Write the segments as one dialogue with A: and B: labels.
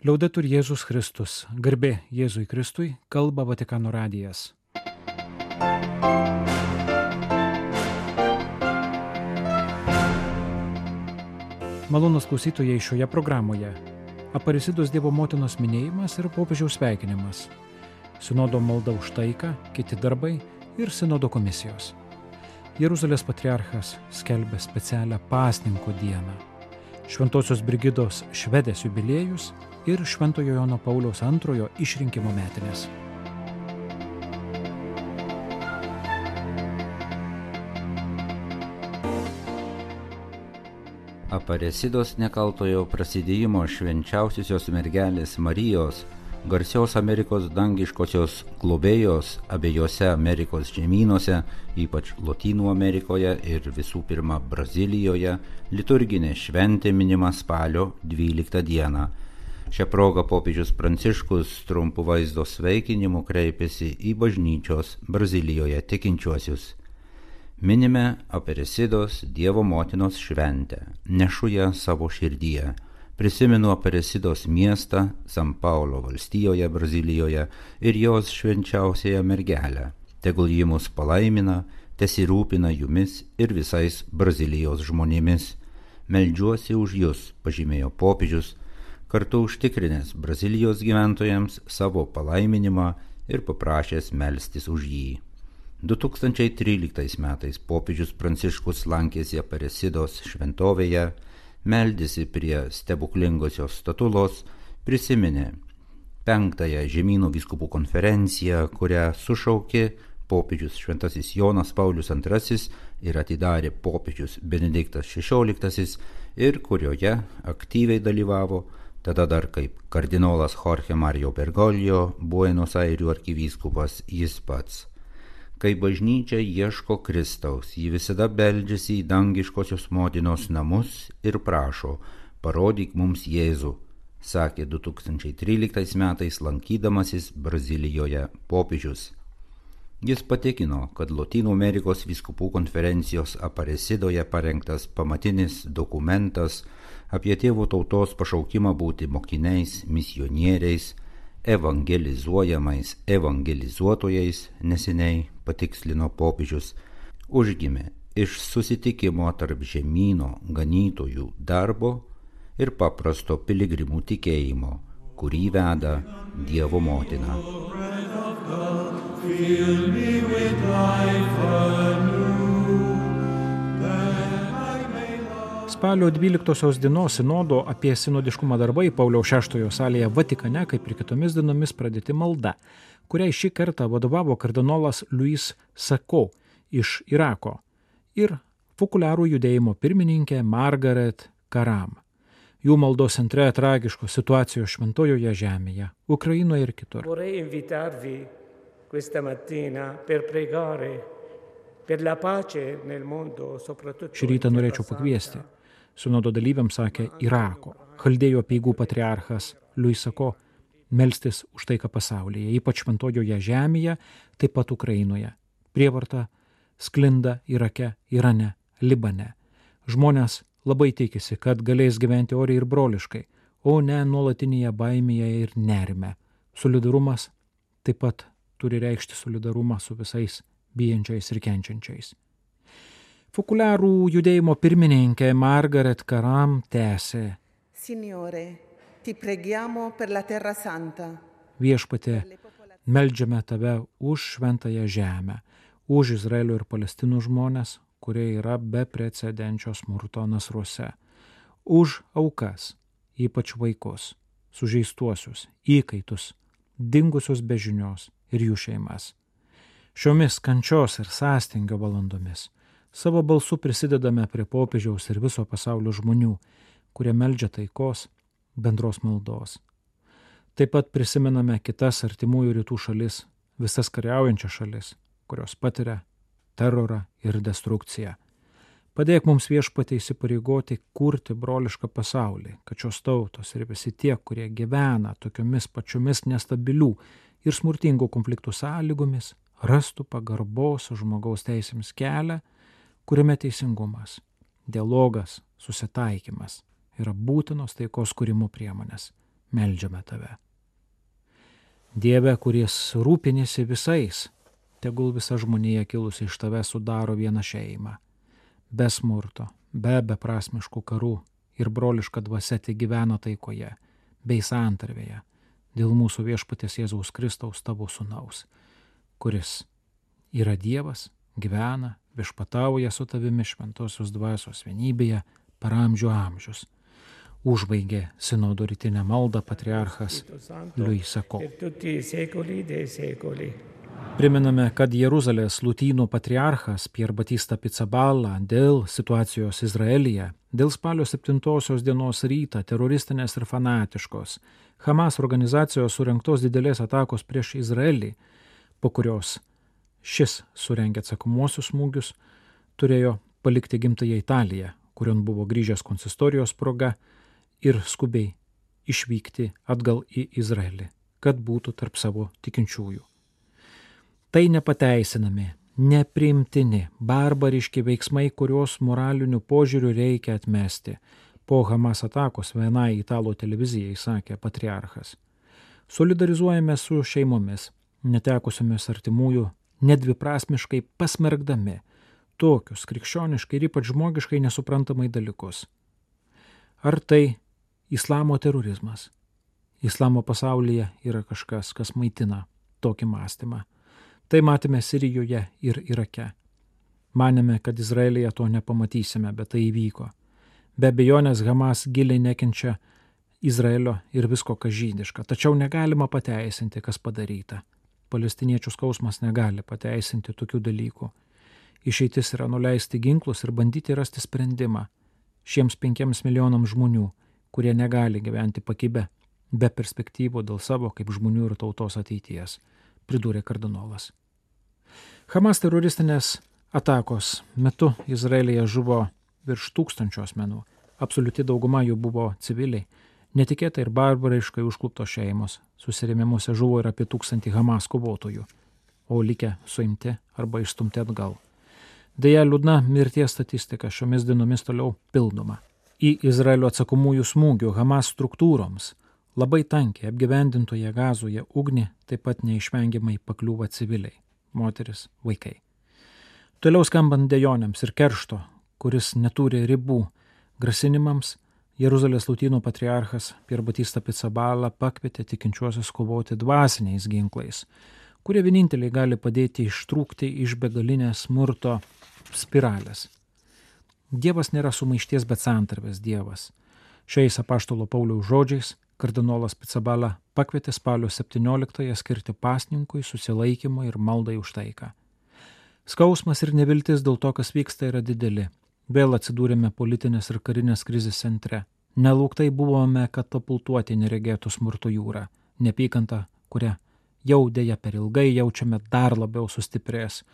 A: Liaudetur Jėzus Kristus, garbė Jėzui Kristui, kalba Vatikano radijas. Malonus klausytojai šioje programoje. Aparisidos Dievo motinos minėjimas ir popiežiaus sveikinimas. Sinodo malda už taiką, kiti darbai ir sinodo komisijos. Jeruzalės patriarchas skelbia specialią pasninko dieną. Šventosios Brigidos švedės jubiliejus ir Šventojo Jono Pauliaus antrojo išrinkimo metinės.
B: Aparesidos nekaltojo prasidėjimo švenčiausiosios mergelės Marijos, garsios Amerikos dangiškosios globėjos abiejose Amerikos žemynuose, ypač Lotynų Amerikoje ir visų pirma Brazilijoje, liturginė šventė minima spalio 12 dieną. Šią progą popiežius Pranciškus trumpu vaizdo sveikinimu kreipėsi į bažnyčios Brazilijoje tikinčiuosius. Minime Aperesidos Dievo motinos šventę, nešu ją savo širdyje. Prisimenu Aperesidos miestą San Paulo valstijoje Brazilijoje ir jos švenčiausiąją mergelę. Tegul ji mus palaimina, tesirūpina jumis ir visais Brazilijos žmonėmis. Meldžiuosi už jūs, pažymėjo popiežius, kartu užtikrinęs Brazilijos gyventojams savo palaiminimą ir paprašęs melstis už jį. 2013 metais popiežius Pranciškus lankėsi Aparesidos šventovėje, meldėsi prie stebuklingosios statulos, prisiminė penktąją žemynų viskupų konferenciją, kurią sušaukė popiežius Šventasis Jonas Paulius II ir atidarė popiežius Benediktas XVI ir kurioje aktyviai dalyvavo tada dar kaip kardinolas Jorge Mario Bergoglio, Buenos Airių arkivyskupas jis pats. Kai bažnyčia ieško Kristaus, ji visada beldžiasi į dangiškosios motinos namus ir prašo, parodyk mums Jėzų, sakė 2013 metais lankydamasis Brazilijoje popiežius. Jis patikino, kad Latino Amerikos viskupų konferencijos Aparesidoje parengtas pamatinis dokumentas apie tėvo tautos pašaukimą būti mokiniais, misionieriais, evangelizuojamais evangelizuotojais neseniai patikslino popiežius, užgimė iš susitikimo tarp žemynų ganytojų darbo ir paprasto piligrimų tikėjimo, kurį veda Dievo motina. Fill me with life anew.
A: Spalio 12 dienos sinodo apie sinodiškumą darbai Pauliaus VI salėje Vatikane, kaip ir kitomis dienomis pradėti malda, kuriai šį kartą vadovavo kardinolas Luis Sako iš Irako ir populiarų judėjimo pirmininkė Margaret Karam. Jų maldos centre tragiškos situacijos šventojoje žemėje, Ukrainoje ir kitur. Šį rytą norėčiau pakviesti Sinodo dalyviams sakė Irako, chaldėjo peigų patriarchas Luisako, melstis už taiką pasaulyje, ypač šventojoje žemėje, taip pat Ukrainoje. Prievarta sklinda Irake, Irane, Libane. Žmonės labai tikisi, kad galės gyventi oriai ir broliškai, o ne nuolatinėje baimėje ir nerime. Solidarumas taip pat turi reikšti solidarumą su visais bijančiais ir kenčiančiais. Populiarų judėjimo pirmininkė Margaret Karam tęsė. Signore, ti preghiamo per la terra santa. Viešpatė, meldžiame tave už šventąją žemę, už Izraelio ir Palestinų žmonės, kurie yra be precedenčio smurto nasruose, už aukas, ypač vaikus, sužeistuosius, įkaitus, dingusius bežinios ir jų šeimas. Šiomis kančios ir sąstingio valandomis Savo balsu prisidedame prie popiežiaus ir viso pasaulio žmonių, kurie meldžia taikos, bendros maldos. Taip pat prisimename kitas artimųjų rytų šalis, visas kariaujančias šalis, kurios patiria terorą ir destrukciją. Padėk mums viešpatai įsipareigoti kurti brolišką pasaulį, kad šios tautos ir visi tie, kurie gyvena tokiomis pačiomis nestabilių ir smurtingų konfliktų sąlygomis, rastų pagarbos žmogaus teisėms kelią kuriame teisingumas, dialogas, susitaikymas yra būtinos taikos kūrimo priemonės. meldžiame tave. Dieve, kuris rūpinėsi visais, tegul visa žmonija kilusi iš tave sudaro vieną šeimą. Be smurto, be beprasmiškų karų ir broliška dvasia tik gyvena taikoje, bei santarvėje, dėl mūsų viešpatės Jėzaus Kristaus tavo sunaus, kuris yra Dievas, gyvena, viešpatauja su tavimi šventosios dvasios vienybėje per amžių amžius. Užbaigė sinodo rytinę maldą patriarchas Liuisako. Priminame, kad Jeruzalės lūtynų patriarchas Pier Batista Pizzaballa dėl situacijos Izraelyje, dėl spalio 7 dienos rytą teroristinės ir fanatiškos Hamas organizacijos surinktos didelės atakos prieš Izraelį, po kurios šis surengė atsakomuosius smūgius, turėjo palikti gimtąją Italiją, kurion buvo grįžęs konsistorijos proga ir skubiai išvykti atgal į Izraelį, kad būtų tarp savo tikinčiųjų. Tai nepateisinami, nepriimtini, barbariški veiksmai, kuriuos moraliniu požiūriu reikia atmesti. Po Hamas atakos vienai italų televizijai sakė patriarchas. Solidarizuojame su šeimomis, netekusiomis artimųjų, nedviprasmiškai pasmergdami tokius krikščioniškai ir ypač žmogiškai nesuprantamai dalykus. Ar tai islamo terorizmas? Islamo pasaulyje yra kažkas, kas maitina tokį mąstymą. Tai matėme Sirijoje ir Irake. Manėme, kad Izraelyje to nepamatysime, bet tai įvyko. Be abejonės Hamas giliai nekenčia Izraelio ir visko, kas žydiška, tačiau negalima pateisinti, kas padaryta. Palestiniečių skausmas negali pateisinti tokių dalykų. Išeitis yra nuleisti ginklus ir bandyti rasti sprendimą šiems penkiems milijonams žmonių, kurie negali gyventi pakibe, be perspektyvų dėl savo kaip žmonių ir tautos ateities, pridūrė kardinolas. Hamas teroristinės atakos metu Izraelyje žuvo virš tūkstančio asmenų. Absoliuti dauguma jų buvo civiliai. Netikėtai ir barbariškai užklupto šeimos. Susirėmimuose žuvo ir apie tūkstantį Hamas kovotojų, o likę suimti arba išstumti atgal. Deja, liūdna mirties statistika šiomis dienomis toliau pildoma. Į Izraelio atsakomųjų smūgių Hamas struktūroms labai tankiai apgyvendintoje gazoje ugnį taip pat neišvengiamai pakliūva civiliai moteris, vaikai. Toliau skambant dejonėms ir keršto, kuris neturi ribų, grasinimams, Jeruzalės lūtynų patriarchas Pier Batista Pizzabala pakvietė tikinčiuosius kovoti dvasiniais ginklais, kurie vieninteliai gali padėti ištrūkti iš begalinės smurto spiralės. Dievas nėra sumaišties, bet santarvės Dievas. Šiais apaštalo Pauliaus žodžiais kardinolas Pizzabala pakvietė spalio 17-ąją skirti pasninkui, susilaikymui ir maldai už taiką. Skausmas ir neviltis dėl to, kas vyksta, yra dideli. Vėl atsidūrėme politinės ir karinės krizės centre. Nelauktai buvome katapultuoti neregėtų smurto jūrą. Nepykanta, kurią jau dėja per ilgai jaučiame dar labiau sustiprės.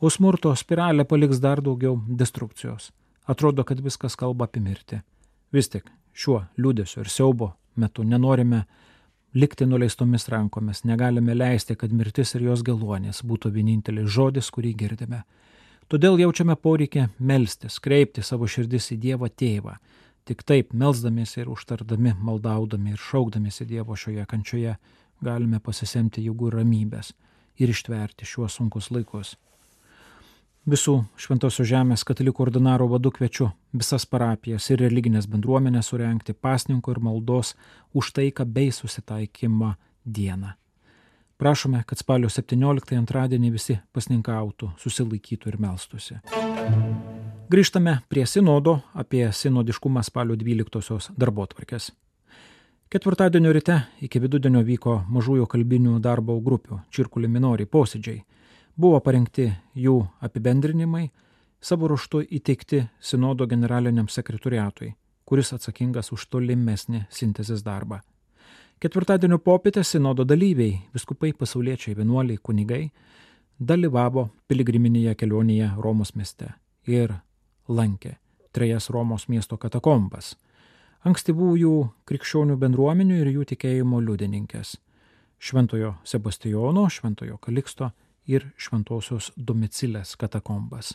A: O smurto spiralė paliks dar daugiau destrukcijos. Atrodo, kad viskas kalba apie mirtį. Vis tik šiuo liūdėsiu ir siaubo metu nenorime likti nuleistomis rankomis, negalime leisti, kad mirtis ir jos galonės būtų vienintelis žodis, kurį girdime. Todėl jaučiame poreikį melstis, kreipti savo širdis į Dievą tėvą. Tik taip, melzdamiesi ir užtardami, maldaudami ir šaukdamiesi Dievo šioje kančioje, galime pasisemti jėgų ramybės ir ištverti šiuos sunkus laikus. Visų Šventosios Žemės katalikų ordinaro vadu kviečiu visas parapijas ir religinės bendruomenės surenkti pasninkų ir maldos už taiką bei susitaikymą dieną. Prašome, kad spalio 17 antradienį visi pasninkautų, susilaikytų ir melstusi. Grįžtame prie sinodo apie sinodiškumą spalio 12 darbo tvarkės. Ketvirtadienio ryte iki vidudienio vyko mažųjų kalbinių darbo grupių, čirkulį minori posėdžiai Buvo parengti jų apibendrinimai, savo ruoštų įteikti Sinodo generaliniam sekretoriatui, kuris atsakingas už tolimesnį sintezės darbą. Ketvirtadienio popietę Sinodo dalyviai, viskupai pasauliečiai, vienuoliai, kunigai, dalyvavo piligriminėje kelionėje Romos mieste ir lankė trejas Romos miesto katakombas, ankstyvųjų krikščionių bendruomenių ir jų tikėjimo liudininkės - Šventojo Sebastijono, Šventojo Kaliksto ir Šventosios Domicilės katakombas.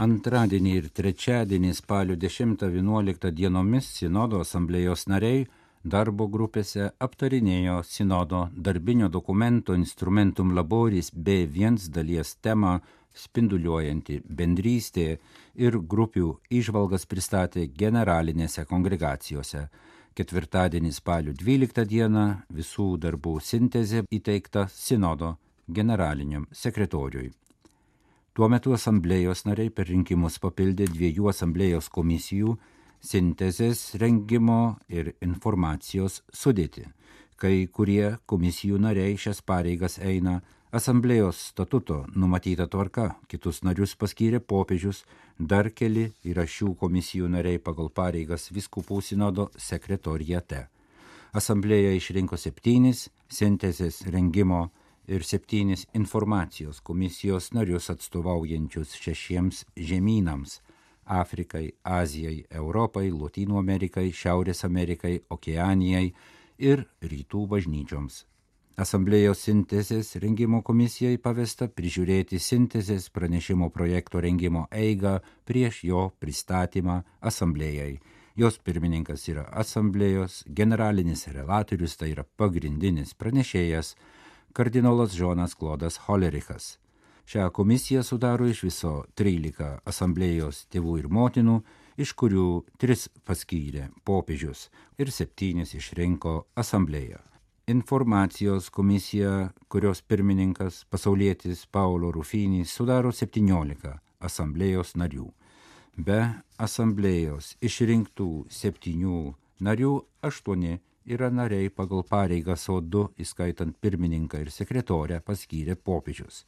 B: Antradienį ir trečiadienį spalio 10-11 dienomis Sinodo asamblėjos nariai darbo grupėse aptarinėjo Sinodo darbinio dokumento Instrumentum Laboris B1 dalies temą spinduliuojanti bendrystė ir grupių išvalgas pristatė generalinėse kongregacijose. Ketvirtadienį spalio 12 dieną visų darbų sintezė įteikta Sinodo generaliniam sekretoriui. Tuo metu asamblėjos nariai per rinkimus papildė dviejų asamblėjos komisijų sintezės rengimo ir informacijos sudėti. Kai kurie komisijų nariai šias pareigas eina asamblėjos statuto numatyta tvarka, kitus narius paskyrė popiežius, dar keli yra šių komisijų nariai pagal pareigas viskupų sinodo sekretorijate. Asamblėja išrinko septynis sintezės rengimo ir septynis informacijos komisijos narius atstovaujančius šešiems žemynams - Afrikai, Azijai, Europai, Lotynų Amerikai, Šiaurės Amerikai, Okeanijai ir Rytų bažnyčioms. Asamblėjos sintezės rengimo komisijai pavesta prižiūrėti sintezės pranešimo projekto rengimo eigą prieš jo pristatymą asamblėjai. Jos pirmininkas yra asamblėjos generalinis relatorius, tai yra pagrindinis pranešėjas kardinolas Džonas Klodas Holerichas. Šią komisiją sudaro iš viso 13 asamblėjos tėvų ir motinų, iš kurių 3 paskyrė popiežius ir 7 išrinko asamblėją. Informacijos komisija, kurios pirmininkas pasaulietis Paulo Rufinys sudaro 17 asamblėjos narių. Be asamblėjos išrinktų septynių narių aštuoni yra nariai pagal pareigas, o du, įskaitant pirmininką ir sekretorę, paskyrė popiežius.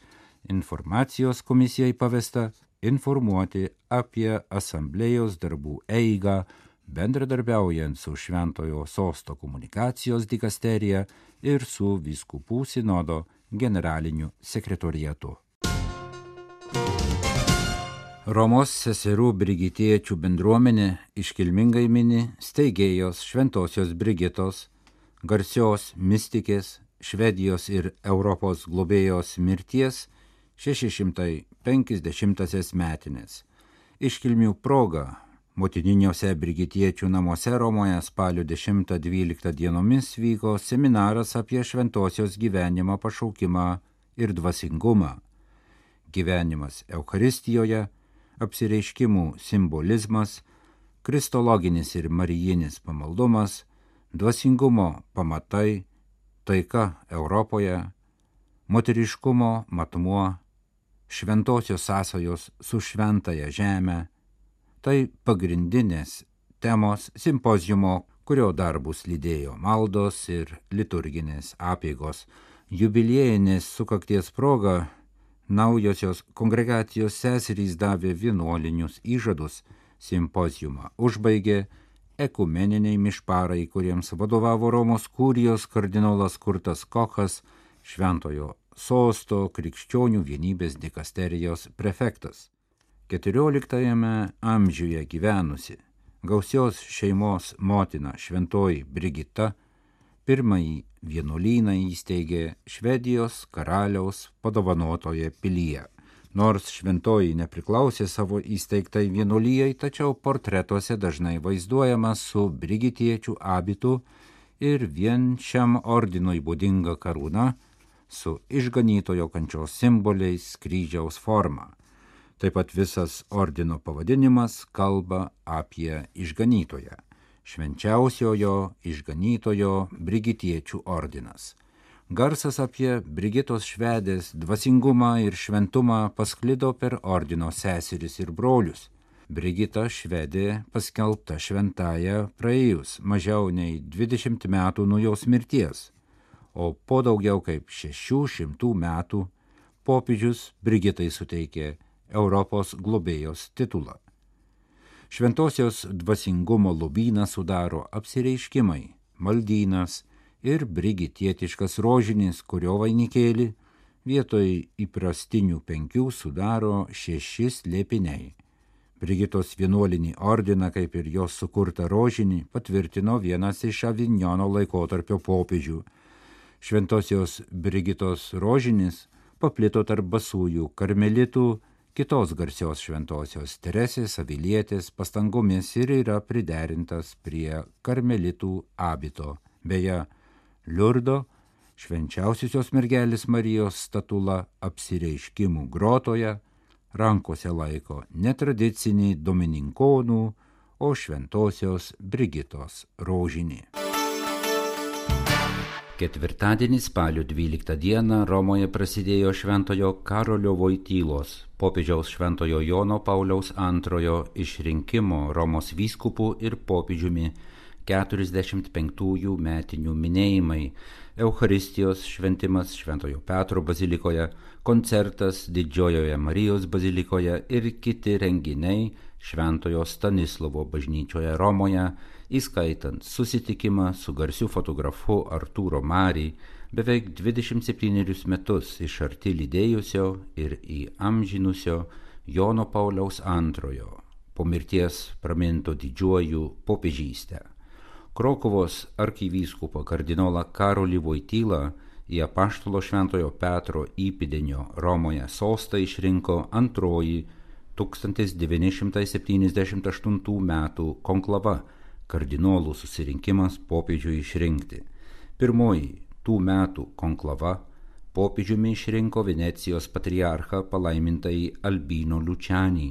B: Informacijos komisijai pavesta informuoti apie asamblėjos darbų eigą, bendradarbiaujant su Šventojo sosto komunikacijos dikasterija ir su viskupų sinodo generaliniu sekretorietu. Romos seserų brigitiečių bendruomenė iškilmingai mini steigėjos Šventojios Brigitos, garsios mystikės, Švedijos ir Europos globėjos mirties 650-asias metinės. Iškilmių proga motininiuose brigitiečių namuose Romoje spalio 10-12 dienomis vyko seminaras apie šventosios gyvenimo pašaukimą ir dvasingumą. Gyvenimas Eucharistijoje – apsireiškimų simbolizmas, kristologinis ir marijinis pamaldumas, dvasingumo pamatai, taika Europoje, moteriškumo matmuo, šventosios sąsajos su šventaja žemė - tai pagrindinės temos simpozijumo, kurio darbus lydėjo maldos ir liturginės apėgos. Jubiliejinės sukakties proga naujosios kongregacijos seserys davė vienuolinius įžadus, simpozijumą užbaigė ekumeniniai mišparai, kuriems vadovavo Romos kūrijos kardinolas Kurtas Kochas, šventojo sosto krikščionių vienybės dikasterijos prefektas. XIV amžiuje gyvenusi gausios šeimos motina šventoji Brigita pirmąjį vienuolyną įsteigė Švedijos karaliaus padovanotoje pilyje. Nors šventoji nepriklausė savo įsteigtai vienuolyjai, tačiau portretuose dažnai vaizduojama su brigitiečių abitu ir vien šiam ordinui būdinga karūna su išganytojo kančios simboliais kryžiaus forma. Taip pat visas ordino pavadinimas kalba apie išganytoją švenčiausiojo išganytojo Brigitiečių ordinas. Garsas apie Brigitos švedės dvasingumą ir šventumą pasklido per ordino seseris ir brolius. Brigita švedė paskelbta šventąją praėjus mažiau nei 20 metų nuo jos mirties, o po daugiau kaip 600 metų popiežius Brigitai suteikė Europos globėjos titulą. Šventosios dvasingumo lobyną sudaro apsireiškimai, maldynas ir brigitietiškas rožinis, kurio vainikėlį vietoj įprastinių penkių sudaro šeši slėpiniai. Brigitos vienuolinį ordiną, kaip ir jos sukurtą rožinį, patvirtino vienas iš Avinjono laikotarpio popiežių. Šventosios Brigitos rožinis paplito tarp basųjų karmelitų kitos garsios šventosios Teresės Avilietės pastangomis ir yra priderintas prie karmelitų abito. Beje, Liurdo švenčiausiosios mergelės Marijos statula apsireiškimų grotoje rankose laiko netradicinį domininkonų, o šventosios Brigitos rožinį. Ketvirtadienį spalio 12 dieną Romoje prasidėjo Šventojo Karolio Vojtylos, popiežiaus Šventojo Jono Pauliaus antrojo išrinkimo Romos vyskupų ir popiežiumi 45 metinių minėjimai, Eucharistijos šventimas Šventojo Petro bazilikoje, koncertas Didžiojoje Marijos bazilikoje ir kiti renginiai Šventojo Stanislovo bažnyčioje Romoje įskaitant susitikimą su garsiu fotografu Artūro Marį, beveik 27 metus iš arti lydėjusio ir įamžinusio Jono Pauliaus antrojo, po mirties praminto didžiuoju popiežystę. Krokovos arkivyskupo kardinolą Karolį Vojtylą į apaštalo Šventojo Petro įpidenio Romoje sostą išrinko antroji 1978 m. konklava kardinolų susirinkimas popiežiui išrinkti. Pirmoji tų metų konklava popiežiumi išrinko Venecijos patriarchą palaimintąjį Albino Lučianį,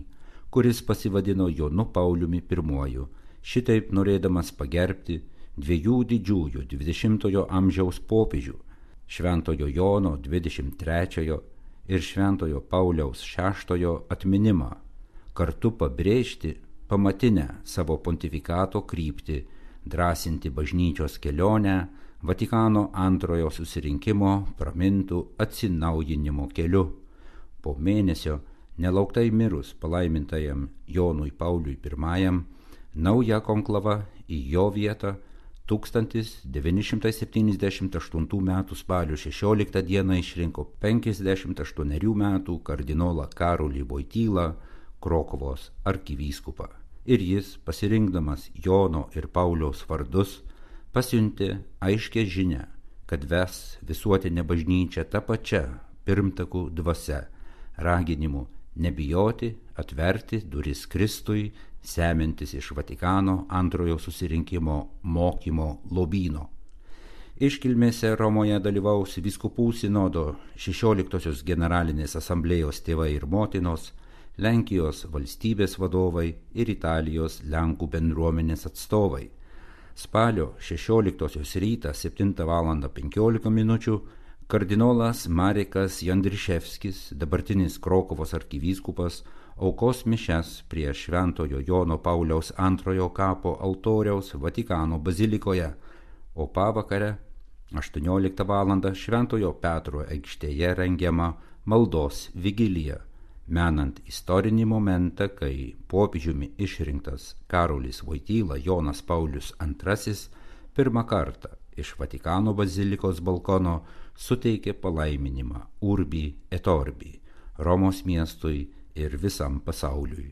B: kuris pasivadino Jonu Pauliumi I, šitaip norėdamas pagerbti dviejų didžiųjų 20-ojo amžiaus popiežių - Šventojo Jono 23-ojo ir Šventojo Pauliaus VI atminimą, kartu pabrėžti pamatinę savo pontifikato kryptį, drąsinti bažnyčios kelionę Vatikano antrojo susirinkimo pramintų atsinaujinimo keliu. Po mėnesio nelauktai mirus palaimintajam Jonui Pauliui I, nauja konklava į jo vietą 1978 m. spalio 16 d. išrinko 58 metų kardinolą Karolį Vojtylą Krokovos arkivyskupą ir jis, pasirinkdamas Jono ir Pauliaus vardus, pasiuntė aiškę žinę, kad ves visuotinę bažnyčią tą pačią pirmtakų dvasia, raginimu nebijoti atverti duris Kristui, semintis iš Vatikano antrojo susirinkimo mokymo lobyno. Iškilmėse Romoje dalyvaus viskupų sinodo 16 generalinės asamblėjos tėvai ir motinos, Lenkijos valstybės vadovai ir Italijos Lenkų bendruomenės atstovai. Spalio 16 rytą 7 val. 15 min. kardinolas Marekas Jandriševskis, dabartinis Krokovos arkivyskupas, aukos mišes prie Šventojo Jono Pauliaus antrojo kapo altoriaus Vatikano bazilikoje, o pavakare 18 val. Šventojo Petro aikštėje rengiama maldos vigilija menant istorinį momentą, kai popiežiumi išrinktas Karolis Vojtyla Jonas Paulius II pirmą kartą iš Vatikano bazilikos balkono suteikė palaiminimą Urbi et Orbi Romos miestui ir visam pasauliui.